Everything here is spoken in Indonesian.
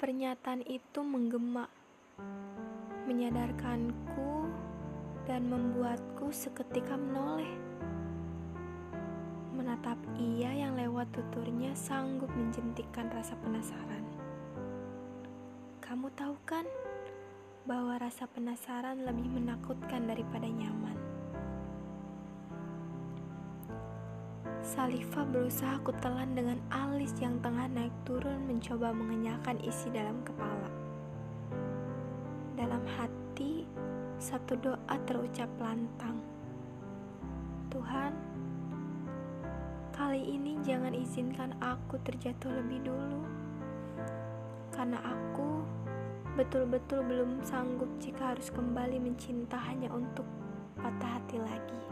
Pernyataan itu menggema, menyadarkanku, dan membuatku seketika menoleh. Menatap ia yang lewat tuturnya sanggup menjentikkan rasa penasaran. Kamu tahu kan bahwa rasa penasaran lebih menakutkan daripada nyaman. Salifa berusaha kutelan dengan alis yang turun mencoba mengenyahkan isi dalam kepala. Dalam hati, satu doa terucap lantang. Tuhan, kali ini jangan izinkan aku terjatuh lebih dulu. Karena aku betul-betul belum sanggup jika harus kembali mencinta hanya untuk patah hati lagi.